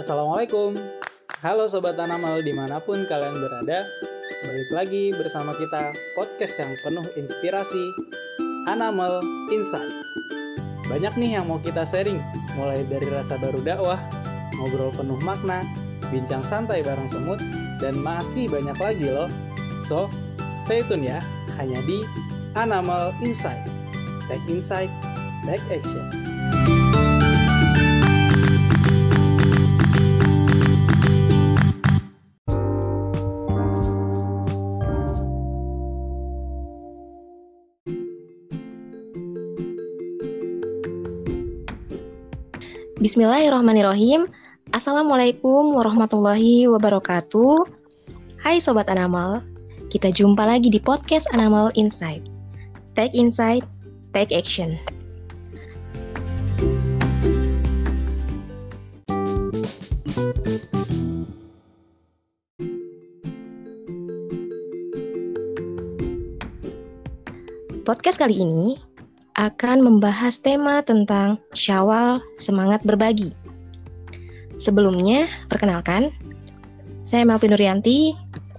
Assalamualaikum. Halo Sobat Tanamal di mana pun kalian berada Balik lagi bersama kita podcast yang penuh inspirasi Animal Insight. Banyak nih yang mau kita sharing Mulai dari rasa baru dakwah Ngobrol penuh makna Bincang santai bareng semut Dan masih banyak lagi loh. So, stay tune ya Hanya di Animal Insight. Take Insight, Take Action Bismillahirrahmanirrahim. Assalamualaikum warahmatullahi wabarakatuh. Hai Sobat Anamal, kita jumpa lagi di podcast Anamal Insight. Take insight, take action. Podcast kali ini akan membahas tema tentang Syawal Semangat Berbagi. Sebelumnya, perkenalkan, saya Melvin Nuryanti.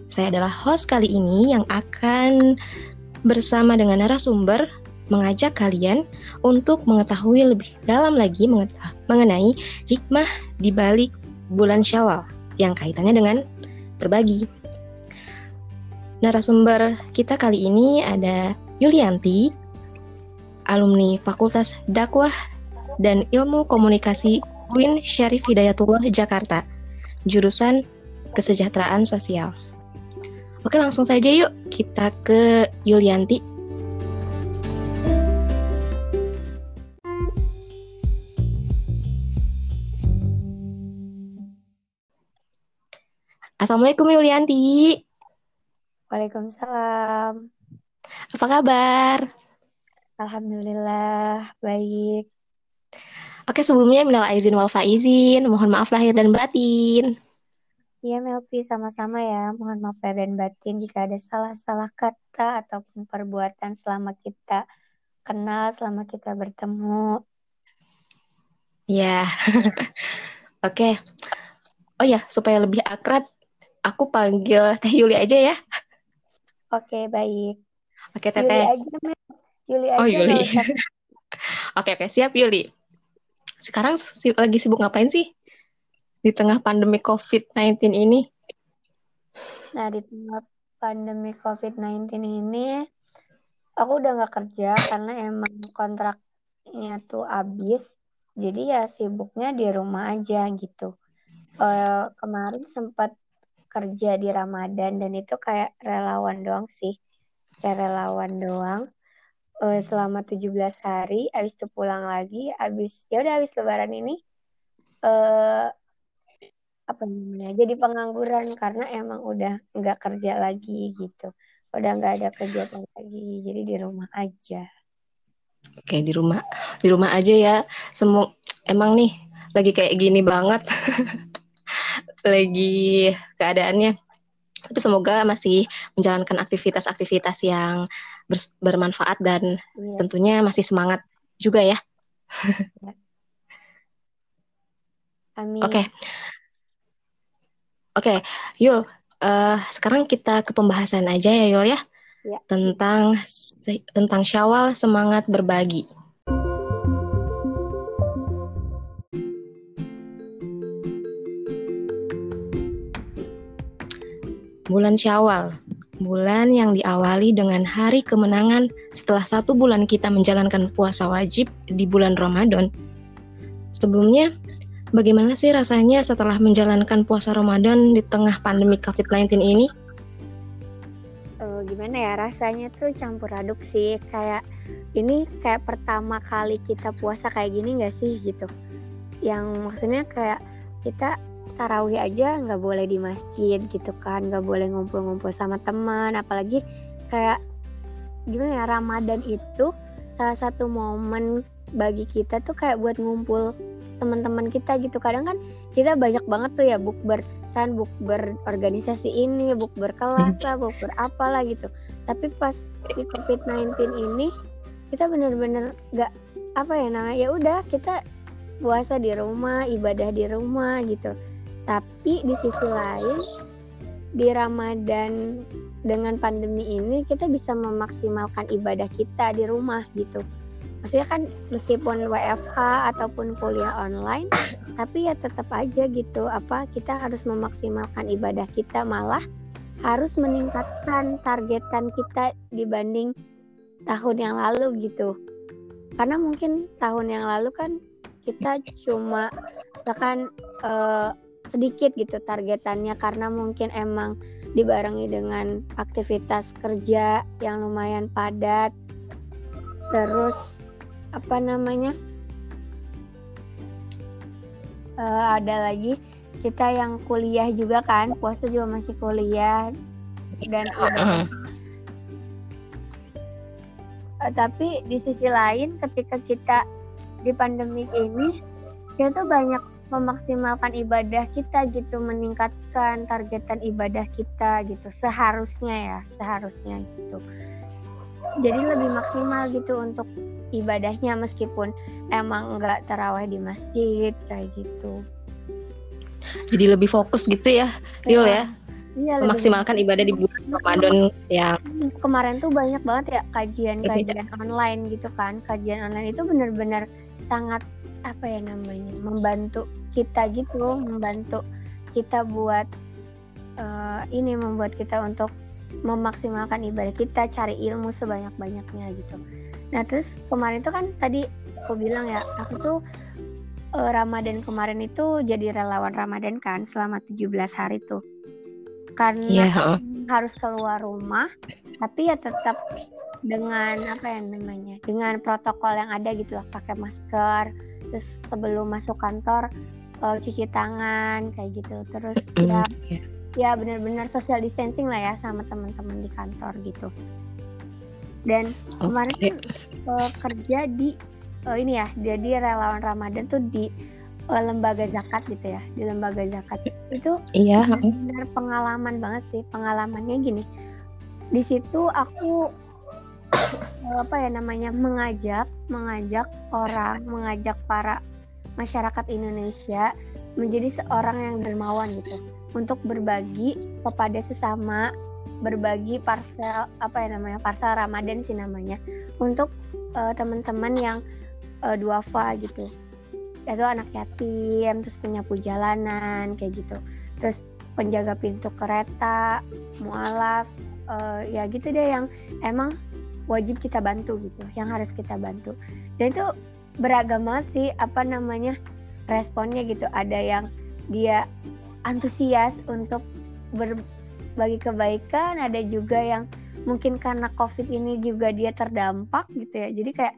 Saya adalah host kali ini yang akan bersama dengan narasumber mengajak kalian untuk mengetahui lebih dalam lagi mengenai hikmah di balik bulan Syawal yang kaitannya dengan berbagi. Narasumber kita kali ini ada Yulianti, alumni Fakultas Dakwah dan Ilmu Komunikasi UIN Syarif Hidayatullah Jakarta, jurusan Kesejahteraan Sosial. Oke, langsung saja yuk kita ke Yulianti. Assalamualaikum Yulianti. Waalaikumsalam. Apa kabar? Alhamdulillah baik. Oke, sebelumnya minal aizin wal faizin, mohon maaf lahir dan batin. Iya Melpi, sama-sama ya. Mohon maaf lahir dan batin jika ada salah-salah kata ataupun perbuatan selama kita kenal, selama kita bertemu. Ya. Oke. Oh ya, supaya lebih akrab, aku panggil Teh Yuli aja ya. Oke, baik. Oke, Teteh. Yuli aja, Mel. Yuli Oh, aja Yuli. nggak usah. Oke, oke, siap Yuli. Sekarang si- lagi sibuk ngapain sih? Di tengah pandemi COVID-19 ini? Nah, di tengah pandemi COVID-19 ini, aku udah nggak kerja karena emang kontraknya tuh habis. Jadi ya sibuknya di rumah aja gitu. Eh, kemarin sempat kerja di Ramadan dan itu kayak relawan doang sih. Kayak relawan doang. Eh, selama 17 hari, habis itu pulang lagi, habis ya udah habis lebaran ini eh apa namanya jadi pengangguran karena emang udah nggak kerja lagi gitu udah nggak ada kegiatan lagi jadi di rumah aja Oke, di rumah di rumah aja ya. Semu emang nih lagi kayak gini banget. lagi keadaannya. Tapi semoga masih menjalankan aktivitas-aktivitas yang bermanfaat dan iya tentunya masih semangat juga ya. amin Oke, oke, Yul. eh, sekarang kita ke pembahasan aja ya, Yul ya, ya tentang tentang Syawal semangat berbagi. Bulan Syawal, bulan yang diawali dengan hari kemenangan setelah satu bulan kita menjalankan puasa wajib di bulan Ramadan. Sebelumnya, bagaimana sih rasanya setelah menjalankan puasa Ramadan di tengah pandemi COVID-19 ini? Eh, gimana ya rasanya tuh campur aduk sih kayak ini kayak pertama kali kita puasa kayak gini nggak sih gitu yang maksudnya kayak kita tarawih aja nggak boleh di masjid gitu kan nggak boleh ngumpul-ngumpul sama teman apalagi kayak gimana ya Ramadan itu salah satu momen bagi kita tuh kayak buat ngumpul teman-teman kita gitu. Kadang kan kita banyak banget tuh ya bukber san bukber organisasi ini bukber kelas lah bukber apalah gitu. Tapi pas di covid 19 ini kita bener-bener nggak apa ya namanya ya udah kita puasa di rumah ibadah di rumah gitu Tapi di sisi lain di Ramadan dengan pandemi ini kita bisa memaksimalkan ibadah kita di rumah gitu. Maksudnya kan meskipun WFH ataupun kuliah online, tapi ya tetap aja gitu apa kita harus memaksimalkan ibadah kita malah harus meningkatkan targetan kita dibanding tahun yang lalu gitu. Karena mungkin tahun yang lalu kan kita cuma bahkan uh, sedikit gitu targetannya karena mungkin emang dibarengi dengan aktivitas kerja yang lumayan padat. Terus apa namanya? Uh, ada lagi kita yang kuliah juga kan? Puasa juga masih kuliah. Dan uh, tapi di sisi lain ketika kita di pandemi ini kita tuh banyak memaksimalkan ibadah kita gitu meningkatkan targetan ibadah kita gitu seharusnya ya seharusnya gitu. Jadi lebih maksimal gitu untuk ibadahnya meskipun emang nggak terawih di masjid kayak gitu. Jadi lebih fokus gitu ya Yul ya, ya memaksimalkan ibadah di bulan Ramadan yang kemarin tuh banyak banget ya kajian-kajian online gitu kan. Kajian online itu benar-benar sangat apa ya namanya membantu kita gitu membantu kita buat uh, ini membuat kita untuk memaksimalkan ibadah kita cari ilmu sebanyak-banyaknya gitu. Nah terus kemarin itu kan tadi aku bilang ya aku tuh uh, Ramadan kemarin itu jadi relawan Ramadan kan selama 17 hari tuh. Karena yeah. harus keluar rumah tapi ya tetap dengan apa ya namanya dengan protokol yang ada gitu lah pakai masker terus sebelum masuk kantor uh, cuci tangan kayak gitu. Terus mm, ya yeah. ya benar-benar social distancing lah ya sama teman-teman di kantor gitu. Dan okay. kemarin uh, kerja di uh, ini ya jadi relawan Ramadan tuh di uh, lembaga zakat gitu ya di lembaga zakat. Itu iya benar pengalaman banget sih pengalamannya gini. Di situ aku apa ya namanya mengajak mengajak orang mengajak para masyarakat Indonesia menjadi seorang yang dermawan gitu. Untuk berbagi kepada sesama berbagi parcel apa ya namanya parcel Ramadan sih namanya untuk uh, teman-teman yang uh, duafa gitu. Itu anak yatim terus penyapu jalanan kayak gitu. Terus penjaga pintu kereta mualaf uh, ya gitu deh yang emang wajib kita bantu gitu yang harus kita bantu. Dan itu beragam banget sih apa namanya responnya gitu. Ada yang dia antusias untuk berbagi kebaikan ada juga yang mungkin karena covid ini juga dia terdampak gitu ya. Jadi kayak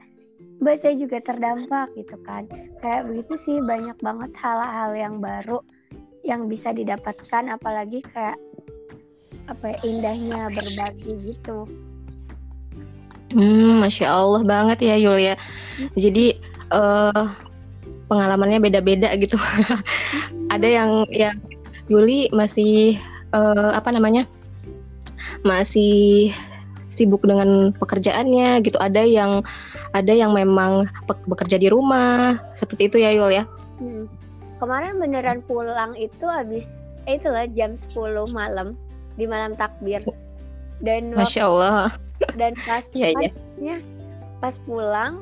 mbak saya juga terdampak gitu kan. Kayak begitu sih banyak banget hal-hal yang baru yang bisa didapatkan apalagi kayak apa ya, indahnya berbagi gitu Hmm, masya Allah banget ya Yulia. Jadi uh, pengalamannya beda-beda gitu. Ada yang yang Yuli masih uh, apa namanya masih sibuk dengan pekerjaannya gitu. Ada yang ada yang memang bekerja di rumah seperti itu ya Yul ya. Hmm. Kemarin beneran pulang itu habis eh, itulah jam 10 malam di malam takbir. Dan Masya Allah dan pas yeah, yeah. pas pulang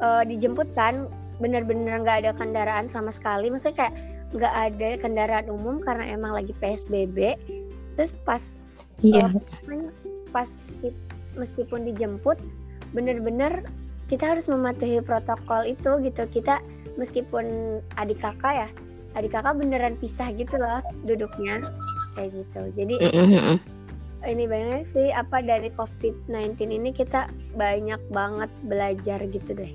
uh, dijemput kan bener-bener nggak ada kendaraan sama sekali. Maksudnya kayak nggak ada kendaraan umum karena emang lagi psbb terus pas yeah. uh, pas meskipun dijemput bener-bener kita harus mematuhi protokol itu gitu. Kita meskipun adik kakak ya adik kakak beneran pisah gitu loh duduknya kayak gitu. Jadi mm -hmm ini banyak sih apa dari COVID-19 ini kita banyak banget belajar gitu deh.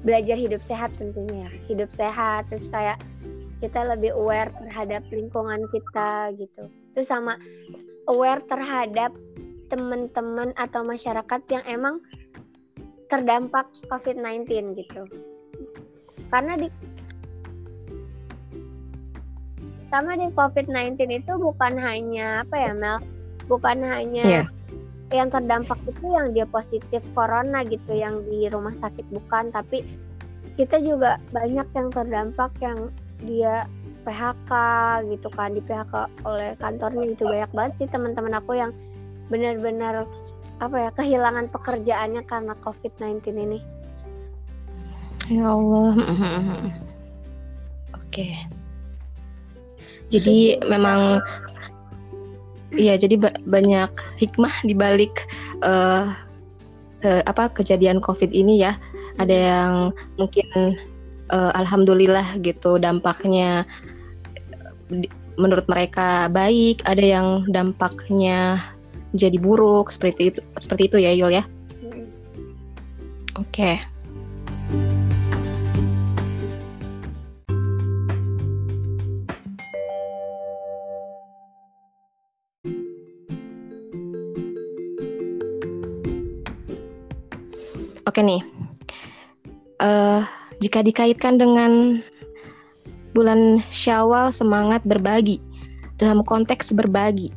Belajar hidup sehat tentunya ya. Hidup sehat terus kayak kita lebih aware terhadap lingkungan kita gitu. Terus sama aware terhadap teman-teman atau masyarakat yang emang terdampak COVID-19 gitu. Karena di sama di COVID-19 itu bukan hanya apa ya Mel bukan hanya yeah. yang terdampak itu yang dia positif corona gitu yang di rumah sakit bukan tapi kita juga banyak yang terdampak yang dia PHK gitu kan di PHK oleh kantornya gitu banyak banget sih teman-teman aku yang benar-benar apa ya kehilangan pekerjaannya karena COVID-19 ini. Ya Allah. Oke. Jadi memang Iya, jadi ba banyak hikmah di balik uh, ke, apa kejadian COVID ini ya. Ada yang mungkin uh, alhamdulillah gitu dampaknya menurut mereka baik, ada yang dampaknya jadi buruk seperti itu seperti itu ya Yul ya. Oke. Okay. Oke nih, uh, jika dikaitkan dengan bulan Syawal semangat berbagi. Dalam konteks berbagi,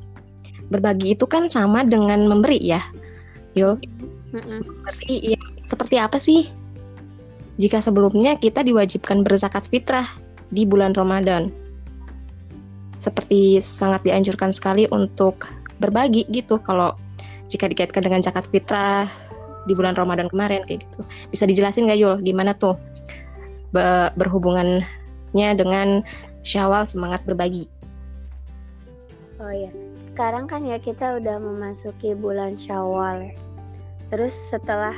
berbagi itu kan sama dengan memberi ya, Yul. Memberi ya seperti apa sih? Jika sebelumnya kita diwajibkan berzakat fitrah di bulan Ramadan, seperti sangat dianjurkan sekali untuk berbagi gitu. Kalau jika dikaitkan dengan zakat fitrah di bulan Ramadan kemarin kayak gitu. Bisa dijelasin nggak Yul gimana tuh be berhubungannya dengan Syawal semangat berbagi? Oh ya, sekarang kan ya kita udah memasuki bulan Syawal. Terus setelah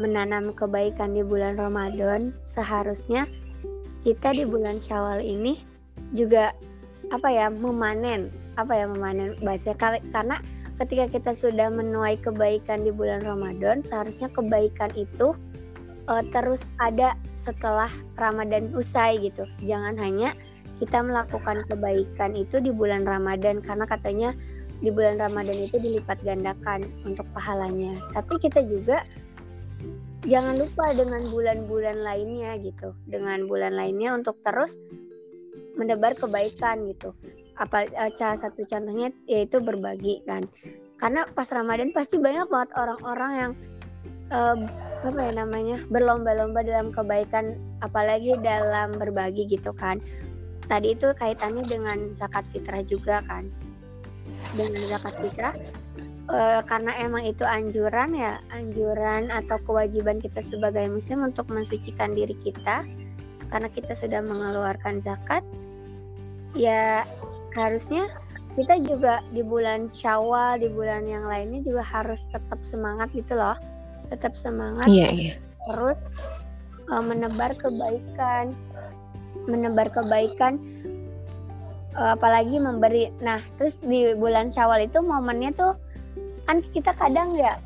menanam kebaikan di bulan Ramadan, seharusnya kita di bulan Syawal ini juga apa ya memanen apa ya memanen bahasa karena ketika kita sudah menuai kebaikan di bulan Ramadan, seharusnya kebaikan itu uh, terus ada setelah Ramadan usai gitu. Jangan hanya kita melakukan kebaikan itu di bulan Ramadan karena katanya di bulan Ramadan itu dilipat gandakan untuk pahalanya. Tapi kita juga jangan lupa dengan bulan-bulan lainnya gitu. Dengan bulan lainnya untuk terus mendebar kebaikan gitu apa eh, salah satu contohnya yaitu berbagi kan. Karena pas Ramadan pasti banyak banget orang-orang yang uh, apa ya namanya berlomba-lomba dalam kebaikan apalagi dalam berbagi gitu kan. Tadi itu kaitannya dengan zakat fitrah juga kan. Dengan zakat fitrah uh, karena emang itu anjuran ya anjuran atau kewajiban kita sebagai muslim untuk mensucikan diri kita karena kita sudah mengeluarkan zakat ya harusnya kita juga di bulan Syawal, di bulan yang lainnya juga harus tetap semangat gitu loh. Tetap semangat. Iya, iya. Terus uh, menebar kebaikan. Menebar kebaikan uh, apalagi memberi. Nah, terus di bulan Syawal itu momennya tuh kan kita kadang ya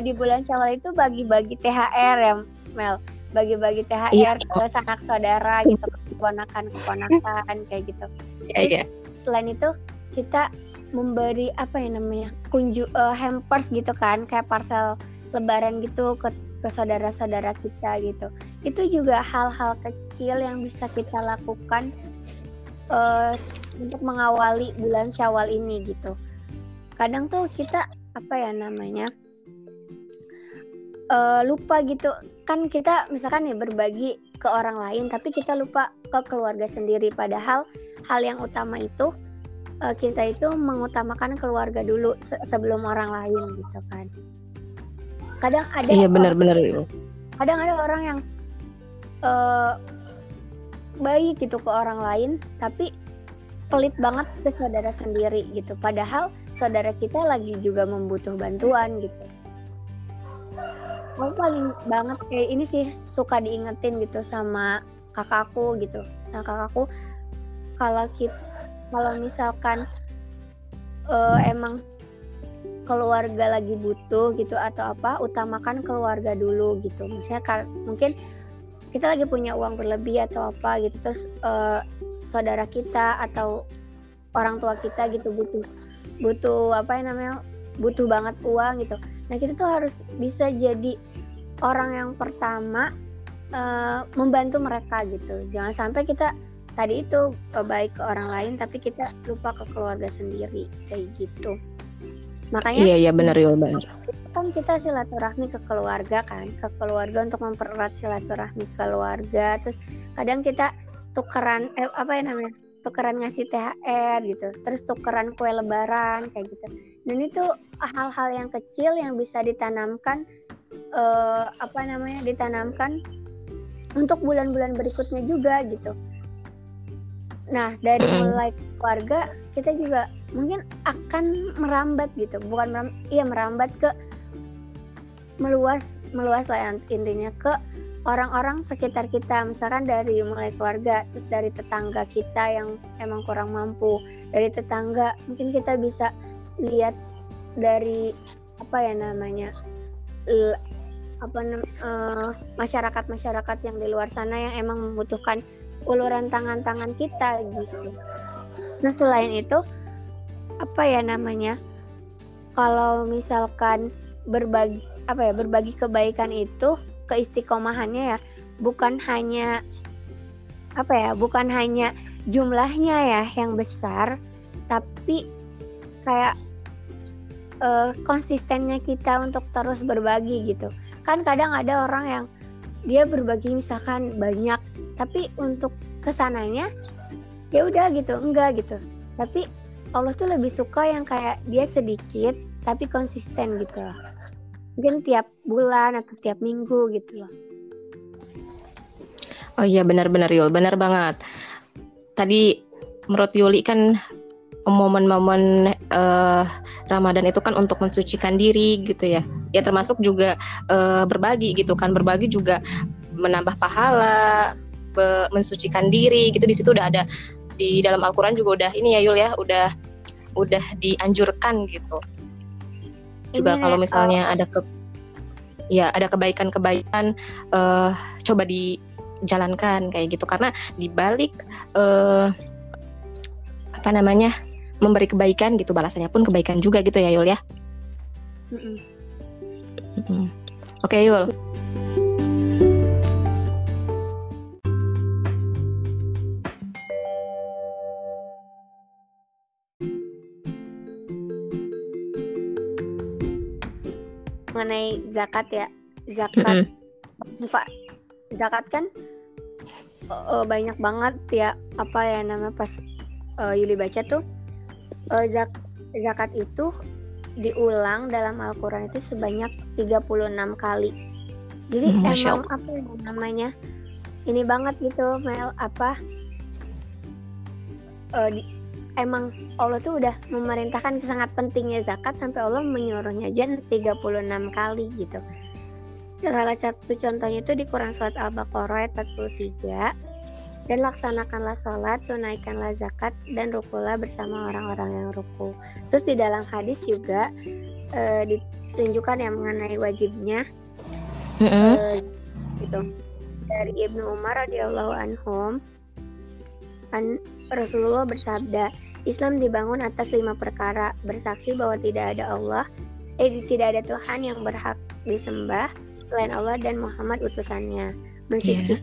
di bulan Syawal itu bagi-bagi THR ya, Mel. Bagi-bagi THR iya. ke sanak saudara gitu, keponakan-keponakan kayak gitu. Iya, iya selain itu kita memberi apa ya namanya kunju uh, hampers gitu kan kayak parcel lebaran gitu ke ke saudara-saudara kita gitu. Itu juga hal-hal kecil yang bisa kita lakukan uh, untuk mengawali bulan Syawal ini gitu. Kadang tuh kita apa ya namanya uh, lupa gitu. Kan kita misalkan nih berbagi ke orang lain tapi kita lupa ke keluarga sendiri. Padahal hal yang utama itu uh, kita itu mengutamakan keluarga dulu se sebelum orang lain gitu kan. Kadang ada iya benar-benar kadang ada orang yang uh, baik gitu ke orang lain tapi pelit banget ke saudara sendiri gitu. Padahal saudara kita lagi juga membutuh bantuan gitu. Aku paling banget kayak ini sih suka diingetin gitu sama kakakku gitu. Sama kakakku kalau kita kalau misalkan uh, emang keluarga lagi butuh gitu atau apa utamakan keluarga dulu gitu. Misalnya kan mungkin kita lagi punya uang berlebih atau apa gitu terus uh, saudara kita atau orang tua kita gitu butuh butuh apa yang namanya butuh banget uang gitu. Nah kita tuh harus bisa jadi orang yang pertama uh, membantu mereka gitu. Jangan sampai kita tadi itu baik ke orang lain tapi kita lupa ke keluarga sendiri kayak gitu. Makanya Iya iya benar ya benar. Kan kita silaturahmi ke keluarga kan, ke keluarga untuk mempererat silaturahmi keluarga. Terus kadang kita tukeran eh, apa ya namanya? tukeran ngasih THR gitu terus tukeran kue lebaran kayak gitu dan itu hal-hal yang kecil yang bisa ditanamkan uh, apa namanya ditanamkan untuk bulan-bulan berikutnya juga gitu. Nah dari mulai keluarga kita juga mungkin akan merambat gitu. Bukan meram, iya merambat ke meluas meluas lah intinya ke orang-orang sekitar kita. Misalkan dari mulai keluarga terus dari tetangga kita yang emang kurang mampu. Dari tetangga mungkin kita bisa lihat dari apa ya namanya apa uh, masyarakat masyarakat yang di luar sana yang emang membutuhkan uluran tangan-tangan kita gitu. Nah selain itu apa ya namanya kalau misalkan berbagi apa ya berbagi kebaikan itu keistiqomahannya ya bukan hanya apa ya bukan hanya jumlahnya ya yang besar tapi kayak uh, konsistennya kita untuk terus berbagi gitu kan kadang ada orang yang dia berbagi misalkan banyak tapi untuk ke sananya ya udah gitu enggak gitu. Tapi Allah tuh lebih suka yang kayak dia sedikit tapi konsisten gitu loh. Mungkin tiap bulan atau tiap minggu gitu loh. Oh iya benar-benar Yul. Benar banget. Tadi menurut Yuli kan momen-momen uh, Ramadan itu kan untuk mensucikan diri gitu ya. Ya termasuk juga uh, berbagi gitu kan. Berbagi juga menambah pahala be, mensucikan diri gitu. Di situ udah ada di dalam Al-Quran juga udah ini ya Yul ya udah udah dianjurkan gitu. Juga kalau misalnya ada ke ya ada kebaikan-kebaikan uh, coba dijalankan kayak gitu. Karena di balik uh, apa namanya memberi kebaikan gitu balasannya pun kebaikan juga gitu ya Yul ya. Mm -mm. Mm -mm. Oke okay, Yul. mengenai zakat ya zakat mm -hmm. zakat kan uh, banyak banget ya apa ya nama pas uh, Yuli baca tuh uh, zak zakat itu diulang dalam Al-Quran itu sebanyak 36 kali. Jadi hmm, emang apa ya namanya? Ini banget gitu Mel apa? Uh, di, emang Allah tuh udah memerintahkan sangat pentingnya zakat sampai Allah menyuruhnya aja 36 kali gitu. Salah satu contohnya itu di Quran Surat Al-Baqarah ayat 43 dan laksanakanlah sholat, tunaikanlah zakat, dan rukulah bersama orang-orang yang ruku. Terus di dalam hadis juga e, ditunjukkan yang mengenai wajibnya, mm -hmm. e, gitu. Dari Ibnu Umar radhiyallahu anhum, kan Rasulullah bersabda, Islam dibangun atas lima perkara, bersaksi bahwa tidak ada Allah, eh tidak ada Tuhan yang berhak disembah selain Allah dan Muhammad utusannya, mensuci,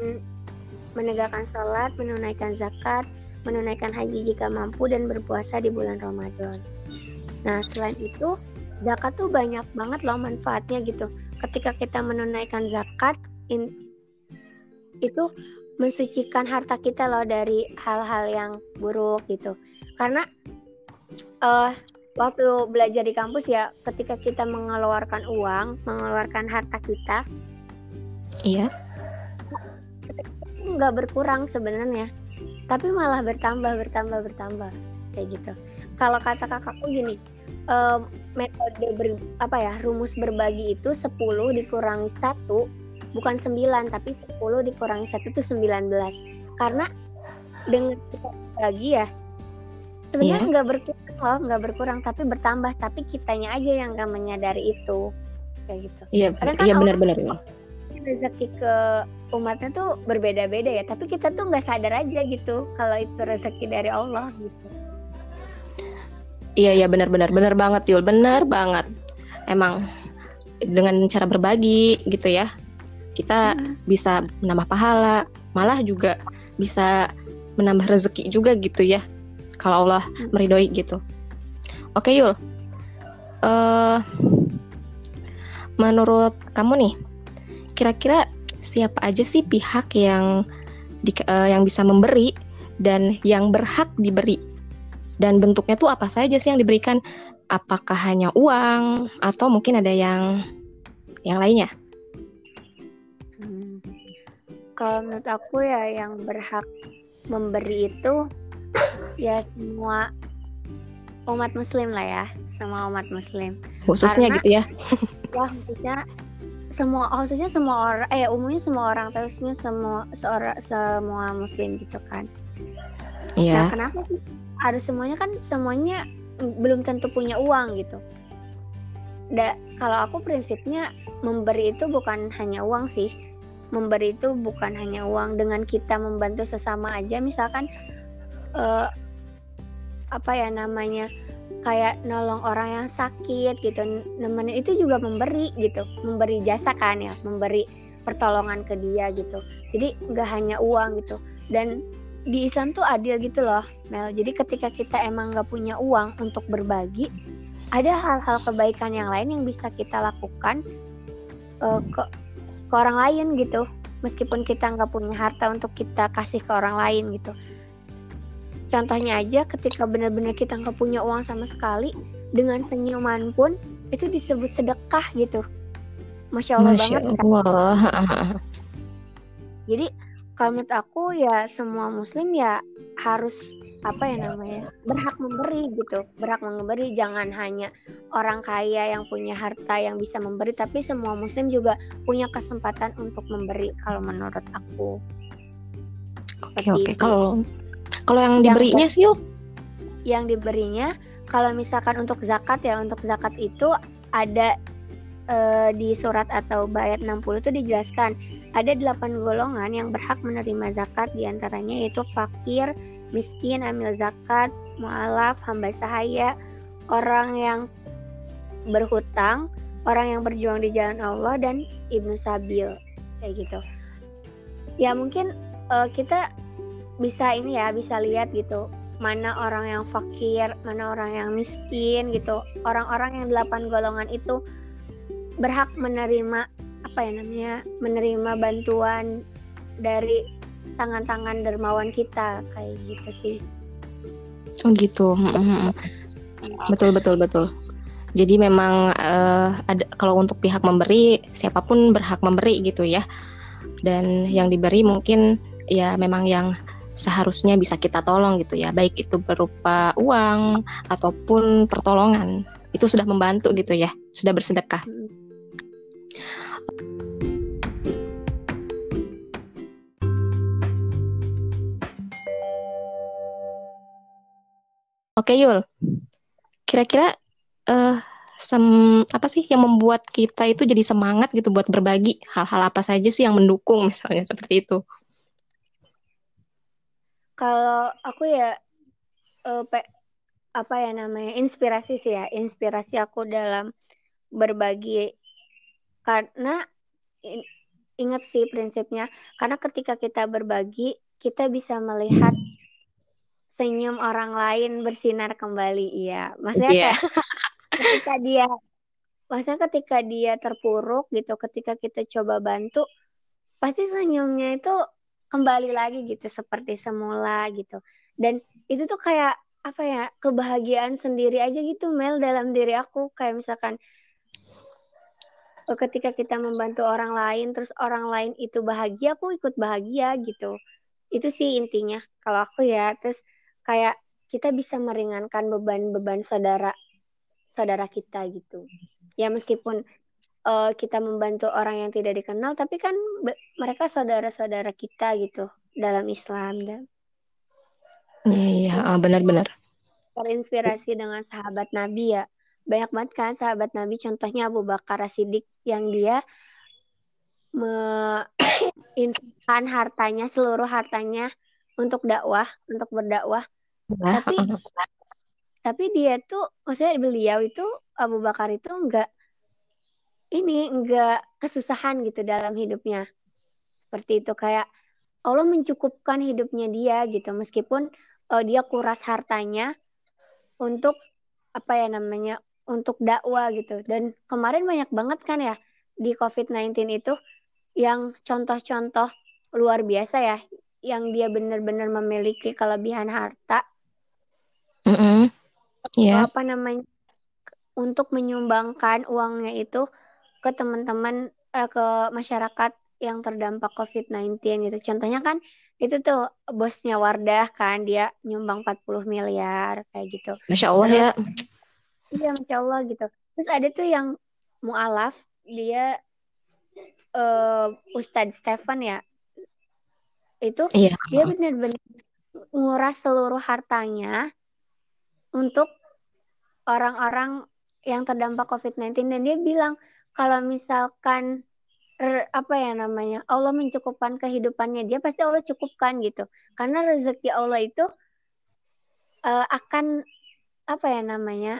yeah. Menegakkan sholat, menunaikan zakat, menunaikan haji jika mampu dan berpuasa di bulan Ramadan. Nah selain itu zakat tuh banyak banget loh manfaatnya gitu. Ketika kita menunaikan zakat, in, itu mensucikan harta kita loh dari hal-hal yang buruk gitu karena uh, waktu belajar di kampus ya ketika kita mengeluarkan uang mengeluarkan harta kita iya nggak berkurang sebenarnya. Tapi malah bertambah bertambah bertambah. Kayak gitu. Kalau kata kakakku gini uh, metode ber, apa ya rumus berbagi itu 10 dikurangi satu bukan 9 tapi 10 dikurangi 1 itu 19 karena dengan kita bagi ya sebenarnya yeah. nggak berkurang loh nggak berkurang tapi bertambah. Tapi kitanya aja yang nggak menyadari itu. Kayak gitu. Iya yeah, kan iya benar-benar rezeki ke umatnya tuh berbeda-beda ya. Tapi kita tuh nggak sadar aja gitu kalau itu rezeki dari Allah gitu. Iya iya benar-benar benar banget Yul. Benar banget. Emang dengan cara berbagi gitu ya kita hmm. bisa menambah pahala malah juga bisa menambah rezeki juga gitu ya kalau Allah hmm. meridoi gitu. Oke Yul. Uh, menurut kamu nih kira-kira siapa aja sih pihak yang di, uh, yang bisa memberi dan yang berhak diberi. Dan bentuknya tuh apa saja sih yang diberikan? Apakah hanya uang atau mungkin ada yang yang lainnya? Hmm. Kalau menurut aku ya yang berhak memberi itu ya semua umat muslim lah ya, semua umat muslim. Khususnya Karena- gitu ya. Ya khususnya semua khususnya semua orang eh umumnya semua orang terusnya semua seorang semua muslim gitu kan. Nah, Iya. kenapa sih? Ada semuanya kan semuanya belum tentu punya uang gitu. Da, kalau aku prinsipnya memberi itu bukan hanya uang sih. Memberi itu bukan hanya uang. Dengan kita membantu sesama aja, misalkan eh, apa ya namanya kayak nolong orang yang sakit gitu, nemenin itu juga memberi gitu, memberi jasa kan ya, memberi pertolongan ke dia gitu. Jadi nggak hanya uang gitu. Dan di Islam tuh adil gitu loh Mel jadi ketika kita emang nggak punya uang untuk berbagi ada hal-hal kebaikan yang lain yang bisa kita lakukan uh, ke ke orang lain gitu meskipun kita nggak punya harta untuk kita kasih ke orang lain gitu contohnya aja ketika benar-benar kita nggak punya uang sama sekali dengan senyuman pun itu disebut sedekah gitu masya allah Masya banget kan? Allah. Jadi kalau menurut aku ya semua muslim ya harus apa ya namanya berhak memberi gitu berhak memberi jangan hanya orang kaya yang punya harta yang bisa memberi tapi semua muslim juga punya kesempatan untuk memberi kalau menurut aku Oke Seperti oke. itu. Kalau kalau yang Yang diberinya sih yuk. yang diberinya kalau misalkan untuk zakat ya untuk zakat itu ada eh, di surat atau ayat 60 itu dijelaskan ada delapan golongan yang berhak menerima zakat di antaranya yaitu fakir, miskin, amil zakat, mualaf, hamba sahaya, orang yang berhutang, orang yang berjuang di jalan Allah dan ibnu sabil kayak gitu. Ya mungkin eh, kita bisa ini ya bisa lihat gitu mana orang yang fakir, mana orang yang miskin gitu. Orang-orang yang delapan golongan itu berhak menerima apa ya namanya? menerima bantuan dari tangan-tangan dermawan kita kayak gitu sih. Oh gitu. Betul betul betul. Jadi memang eh, ada kalau untuk pihak memberi siapa pun berhak memberi gitu ya. Dan yang diberi mungkin ya memang yang seharusnya bisa kita tolong gitu ya. Baik itu berupa uang ataupun pertolongan. Itu sudah membantu gitu ya. Sudah bersedekah. Oke Yul, kira-kira sem- apa sih yang membuat kita itu jadi semangat gitu buat berbagi hal-hal apa saja sih yang mendukung misalnya seperti itu? Kalau aku ya eh, pe- apa ya namanya inspirasi sih ya. Inspirasi aku dalam berbagi. Karena in- ingat sih prinsipnya karena ketika kita berbagi kita bisa melihat senyum orang lain bersinar kembali iya. Maksudnya kayak ketika dia maksudnya ketika dia terpuruk gitu ketika kita coba bantu pasti senyumnya itu kembali lagi gitu seperti semula gitu. Dan itu tuh kayak apa ya kebahagiaan sendiri aja gitu Mel dalam diri aku. Kayak misalkan ketika kita membantu orang lain terus orang lain itu bahagia aku ikut bahagia gitu. Itu sih intinya kalau aku ya. Terus kayak kita bisa meringankan beban-beban saudara saudara kita gitu. Ya meskipun eh, kita membantu orang yang tidak dikenal tapi kan mereka saudara-saudara kita gitu dalam Islam dan Iya, iya, ah, benar-benar. terinspirasi dengan sahabat Nabi ya. Banyak banget kan sahabat Nabi contohnya Abu Bakar As-Siddiq yang dia menginfakkan hartanya seluruh hartanya untuk dakwah untuk berdakwah. Nah, tapi tapi dia tuh maksudnya beliau itu Abu Bakar itu enggak ini enggak kesusahan gitu dalam hidupnya seperti itu kayak Allah mencukupkan hidupnya dia gitu meskipun eh, dia kuras hartanya untuk apa ya namanya untuk dakwah gitu dan kemarin banyak banget kan ya di COVID-19 itu yang contoh-contoh luar biasa ya yang dia benar-benar memiliki kelebihan harta Mm -mm. Yeah. apa namanya untuk menyumbangkan uangnya itu ke teman-teman eh, ke masyarakat yang terdampak COVID-19 gitu. Contohnya kan itu tuh bosnya Wardah kan dia nyumbang 40 miliar kayak gitu. Masya Allah ya. Iya, Masya Allah gitu. Terus ada tuh yang mualaf, dia uh, Ustadz Stefan ya. Itu Iya. dia benar-benar nguras seluruh hartanya untuk orang-orang yang terdampak COVID-19 dan dia bilang kalau misalkan apa ya namanya Allah mencukupkan kehidupannya dia pasti Allah cukupkan gitu. Karena rezeki Allah itu eh, akan apa ya namanya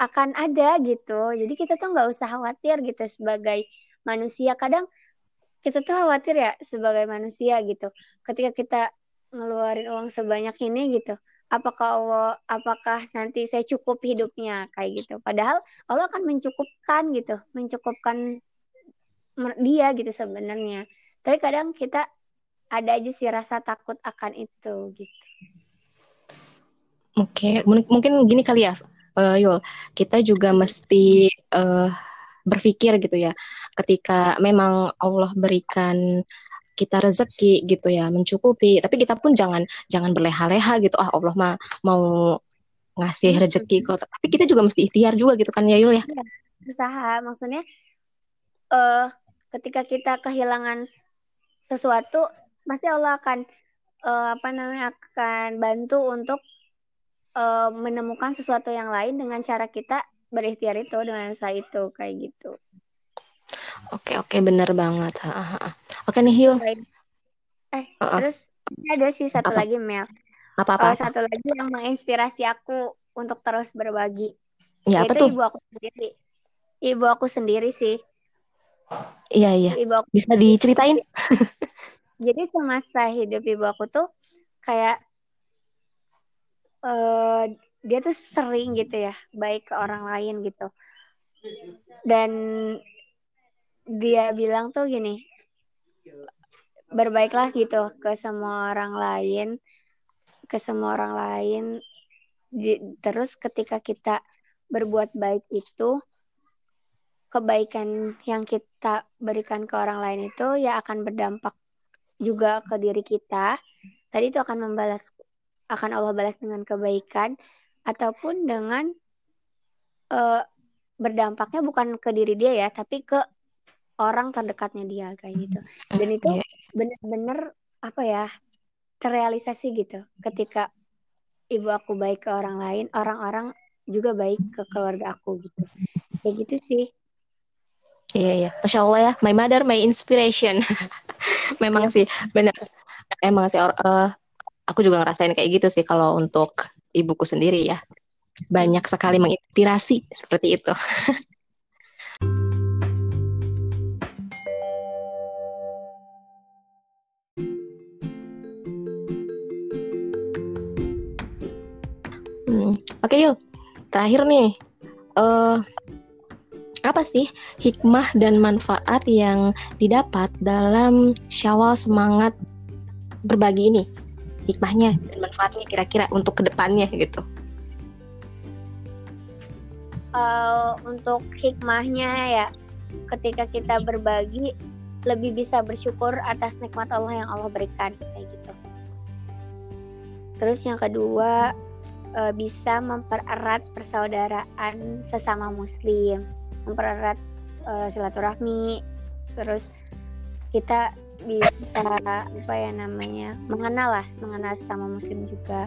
akan ada gitu. Jadi kita tuh nggak usah khawatir gitu sebagai manusia. Kadang kita tuh khawatir ya sebagai manusia gitu. Ketika kita ngeluarin uang sebanyak ini gitu apakah Allah apakah nanti saya cukup hidupnya kayak gitu. Padahal Allah akan mencukupkan gitu mencukupkan dia gitu sebenarnya. Tapi kadang kita ada aja sih rasa takut akan itu gitu. Oke, Mung- mungkin gini kali ya, eh, Yul. Kita juga mesti eh, berpikir gitu ya, ketika memang Allah berikan kita rezeki gitu ya, mencukupi. Tapi kita pun jangan jangan berleha-leha gitu. Ah, Allah mah mau ngasih rezeki kok. Tapi kita juga mesti ikhtiar juga gitu kan ya, Yul ya. usaha maksudnya eh ketika kita kehilangan sesuatu pasti Allah akan eh, apa namanya akan bantu untuk eh, menemukan sesuatu yang lain dengan cara kita berikhtiar itu dengan usaha itu kayak gitu. Oke, oke, bener banget. Ha, ha, ha. Oke nih, Yul. Eh Heeh. terus ada sih satu Apa? lagi Mel. Apa-apa? Eh, satu lagi yang menginspirasi aku untuk terus berbagi. Ya, apa tuh? ibu aku sendiri. Ibu aku sendiri sih. Iya, iya. Ibu aku Bisa diceritain? jadi semasa hidup ibu aku tuh kayak eh dia tuh sering gitu ya baik ke orang lain gitu dan dia bilang tuh gini berbaiklah gitu ke semua orang lain ke semua orang lain. Di- terus ketika kita berbuat baik itu kebaikan yang kita berikan ke orang lain itu ya akan berdampak juga ke diri kita. Tadi itu akan membalas akan Allah balas dengan kebaikan ataupun dengan eh, berdampaknya bukan ke diri dia ya tapi ke orang terdekatnya dia kayak gitu dan itu Iya. bener-bener apa ya terrealisasi gitu ketika ibu aku baik ke orang lain orang-orang juga baik ke keluarga aku gitu kayak gitu sih Iya, iya. Masya Allah ya, my mother, my inspiration. Memang sih, benar. Emang sih, eh, aku juga ngerasain kayak gitu sih kalau untuk ibuku sendiri ya. Banyak sekali menginspirasi seperti itu. Oke yuk, terakhir nih, eh apa sih hikmah dan manfaat yang didapat dalam syawal semangat berbagi ini? Hikmahnya dan manfaatnya kira-kira untuk ke depannya gitu. Eh, untuk hikmahnya ya ketika kita berbagi lebih bisa bersyukur atas nikmat Allah yang Allah berikan kayak gitu. Terus yang kedua eh, bisa mempererat persaudaraan sesama muslim, mempererat eh, silaturahmi. Terus kita bisa apa ya namanya mengenal lah, mengenal sesama muslim juga.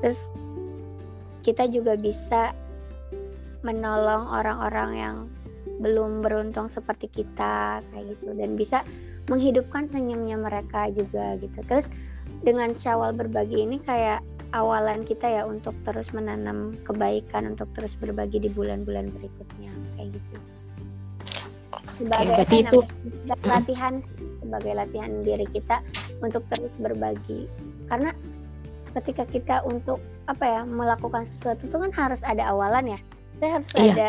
Terus kita juga bisa menolong orang-orang yang belum beruntung seperti kita kayak gitu dan bisa menghidupkan senyumnya mereka juga gitu. Terus dengan syawal berbagi ini kayak awalan kita ya untuk terus menanam kebaikan untuk terus berbagi di bulan-bulan berikutnya kayak gitu. Sebagai berarti apa itu- latihan sebagai latihan diri kita untuk terus berbagi. Karena ketika kita untuk apa ya melakukan sesuatu itu kan harus ada awalan ya. Saya harus Iya. ada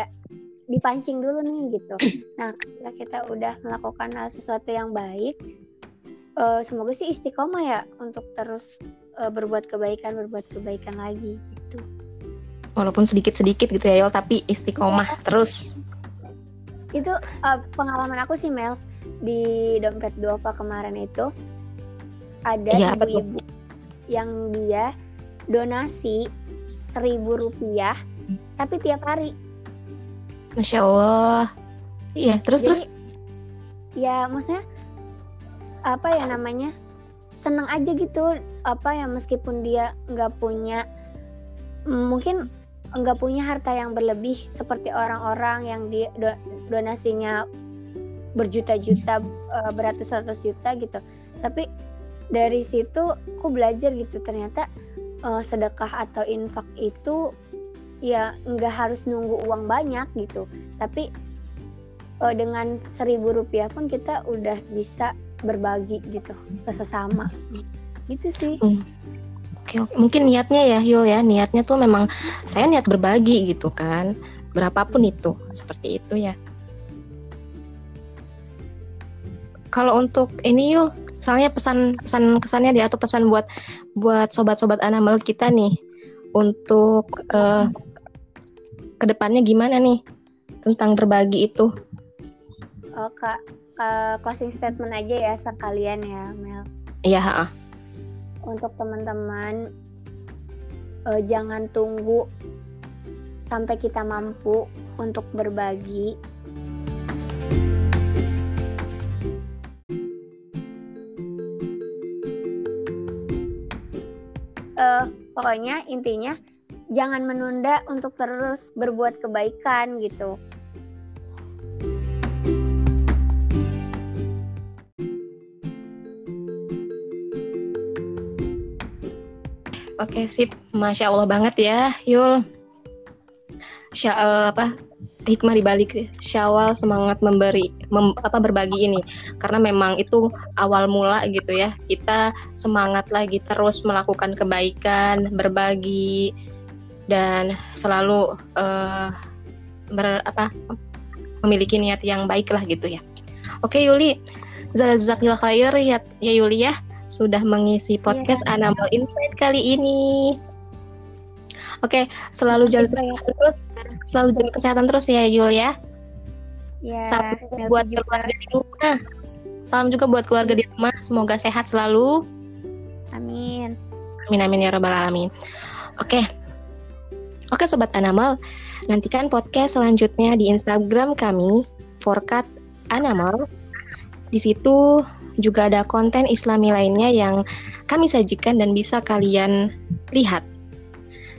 dipancing dulu nih gitu. Nah, ketika kita udah melakukan hal sesuatu yang baik, uh, semoga sih istiqomah ya untuk terus uh, berbuat kebaikan berbuat kebaikan lagi gitu. Walaupun sedikit-sedikit gitu ya Yol tapi istiqomah ya. terus. Itu uh, pengalaman aku sih Mel di dompet Dova kemarin itu ada iya, ibu-ibu yang dia donasi seribu rupiah tapi tiap hari. Masya allah. Iya terus Jadi, terus? ya maksudnya apa ya namanya seneng aja gitu apa ya meskipun dia nggak punya mungkin nggak punya harta yang berlebih seperti orang-orang yang di do, donasinya berjuta-juta uh, beratus-ratus juta gitu. Tapi dari situ aku belajar gitu ternyata uh, sedekah atau infak itu ya nggak harus nunggu uang banyak gitu. Tapi uh, dengan seribu rupiah pun kita udah bisa berbagi gitu ke sesama. Gitu sih. Hmm. oke, oke. Mungkin niatnya ya Yul ya. Niatnya tuh memang saya niat berbagi gitu kan. Berapapun itu seperti itu ya. Kalau untuk ini Yul soalnya pesan pesan kesannya dia atau pesan buat buat sobat-sobat animal kita nih untuk uh, ke depannya gimana nih tentang berbagi itu? Oh kak, uh, closing statement aja ya sekalian ya Mel. Iya. Untuk teman-teman uh, jangan tunggu sampai kita mampu untuk berbagi uh, pokoknya intinya jangan menunda untuk terus berbuat kebaikan gitu. Oke sip, masya Allah banget ya, Yul. Sya, uh, apa hikmah di balik Syawal semangat memberi mem, apa berbagi ini. Karena memang itu awal mula gitu ya kita semangat lagi terus melakukan kebaikan berbagi dan selalu uh, ber, apa memiliki niat yang baik lah gitu ya. Oke Yuli. Zazakil khair ya, ya Yuli ya sudah mengisi podcast yeah. Animal Insight kali ini Oke, selalu jaga kesehatan terus selalu jaga kesehatan terus ya Yul ya. Ya. Salam buat juga. keluarga di rumah. Salam juga buat keluarga di rumah. Semoga sehat selalu. Amin. Amin amin ya robbal alamin. Oke. Oke sobat Anamal, nantikan podcast selanjutnya di Instagram kami Forkat Anamal. Di situ juga ada konten Islami lainnya yang kami sajikan dan bisa kalian lihat.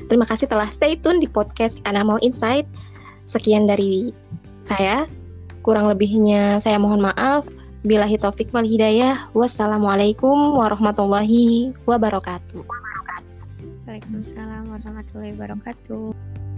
Terima kasih telah stay tune di podcast Animal Insight. Sekian dari saya. Kurang lebihnya saya mohon maaf. Bila hitofik wal hidayah. Wassalamualaikum warahmatullahi wabarakatuh. Waalaikumsalam warahmatullahi wabarakatuh.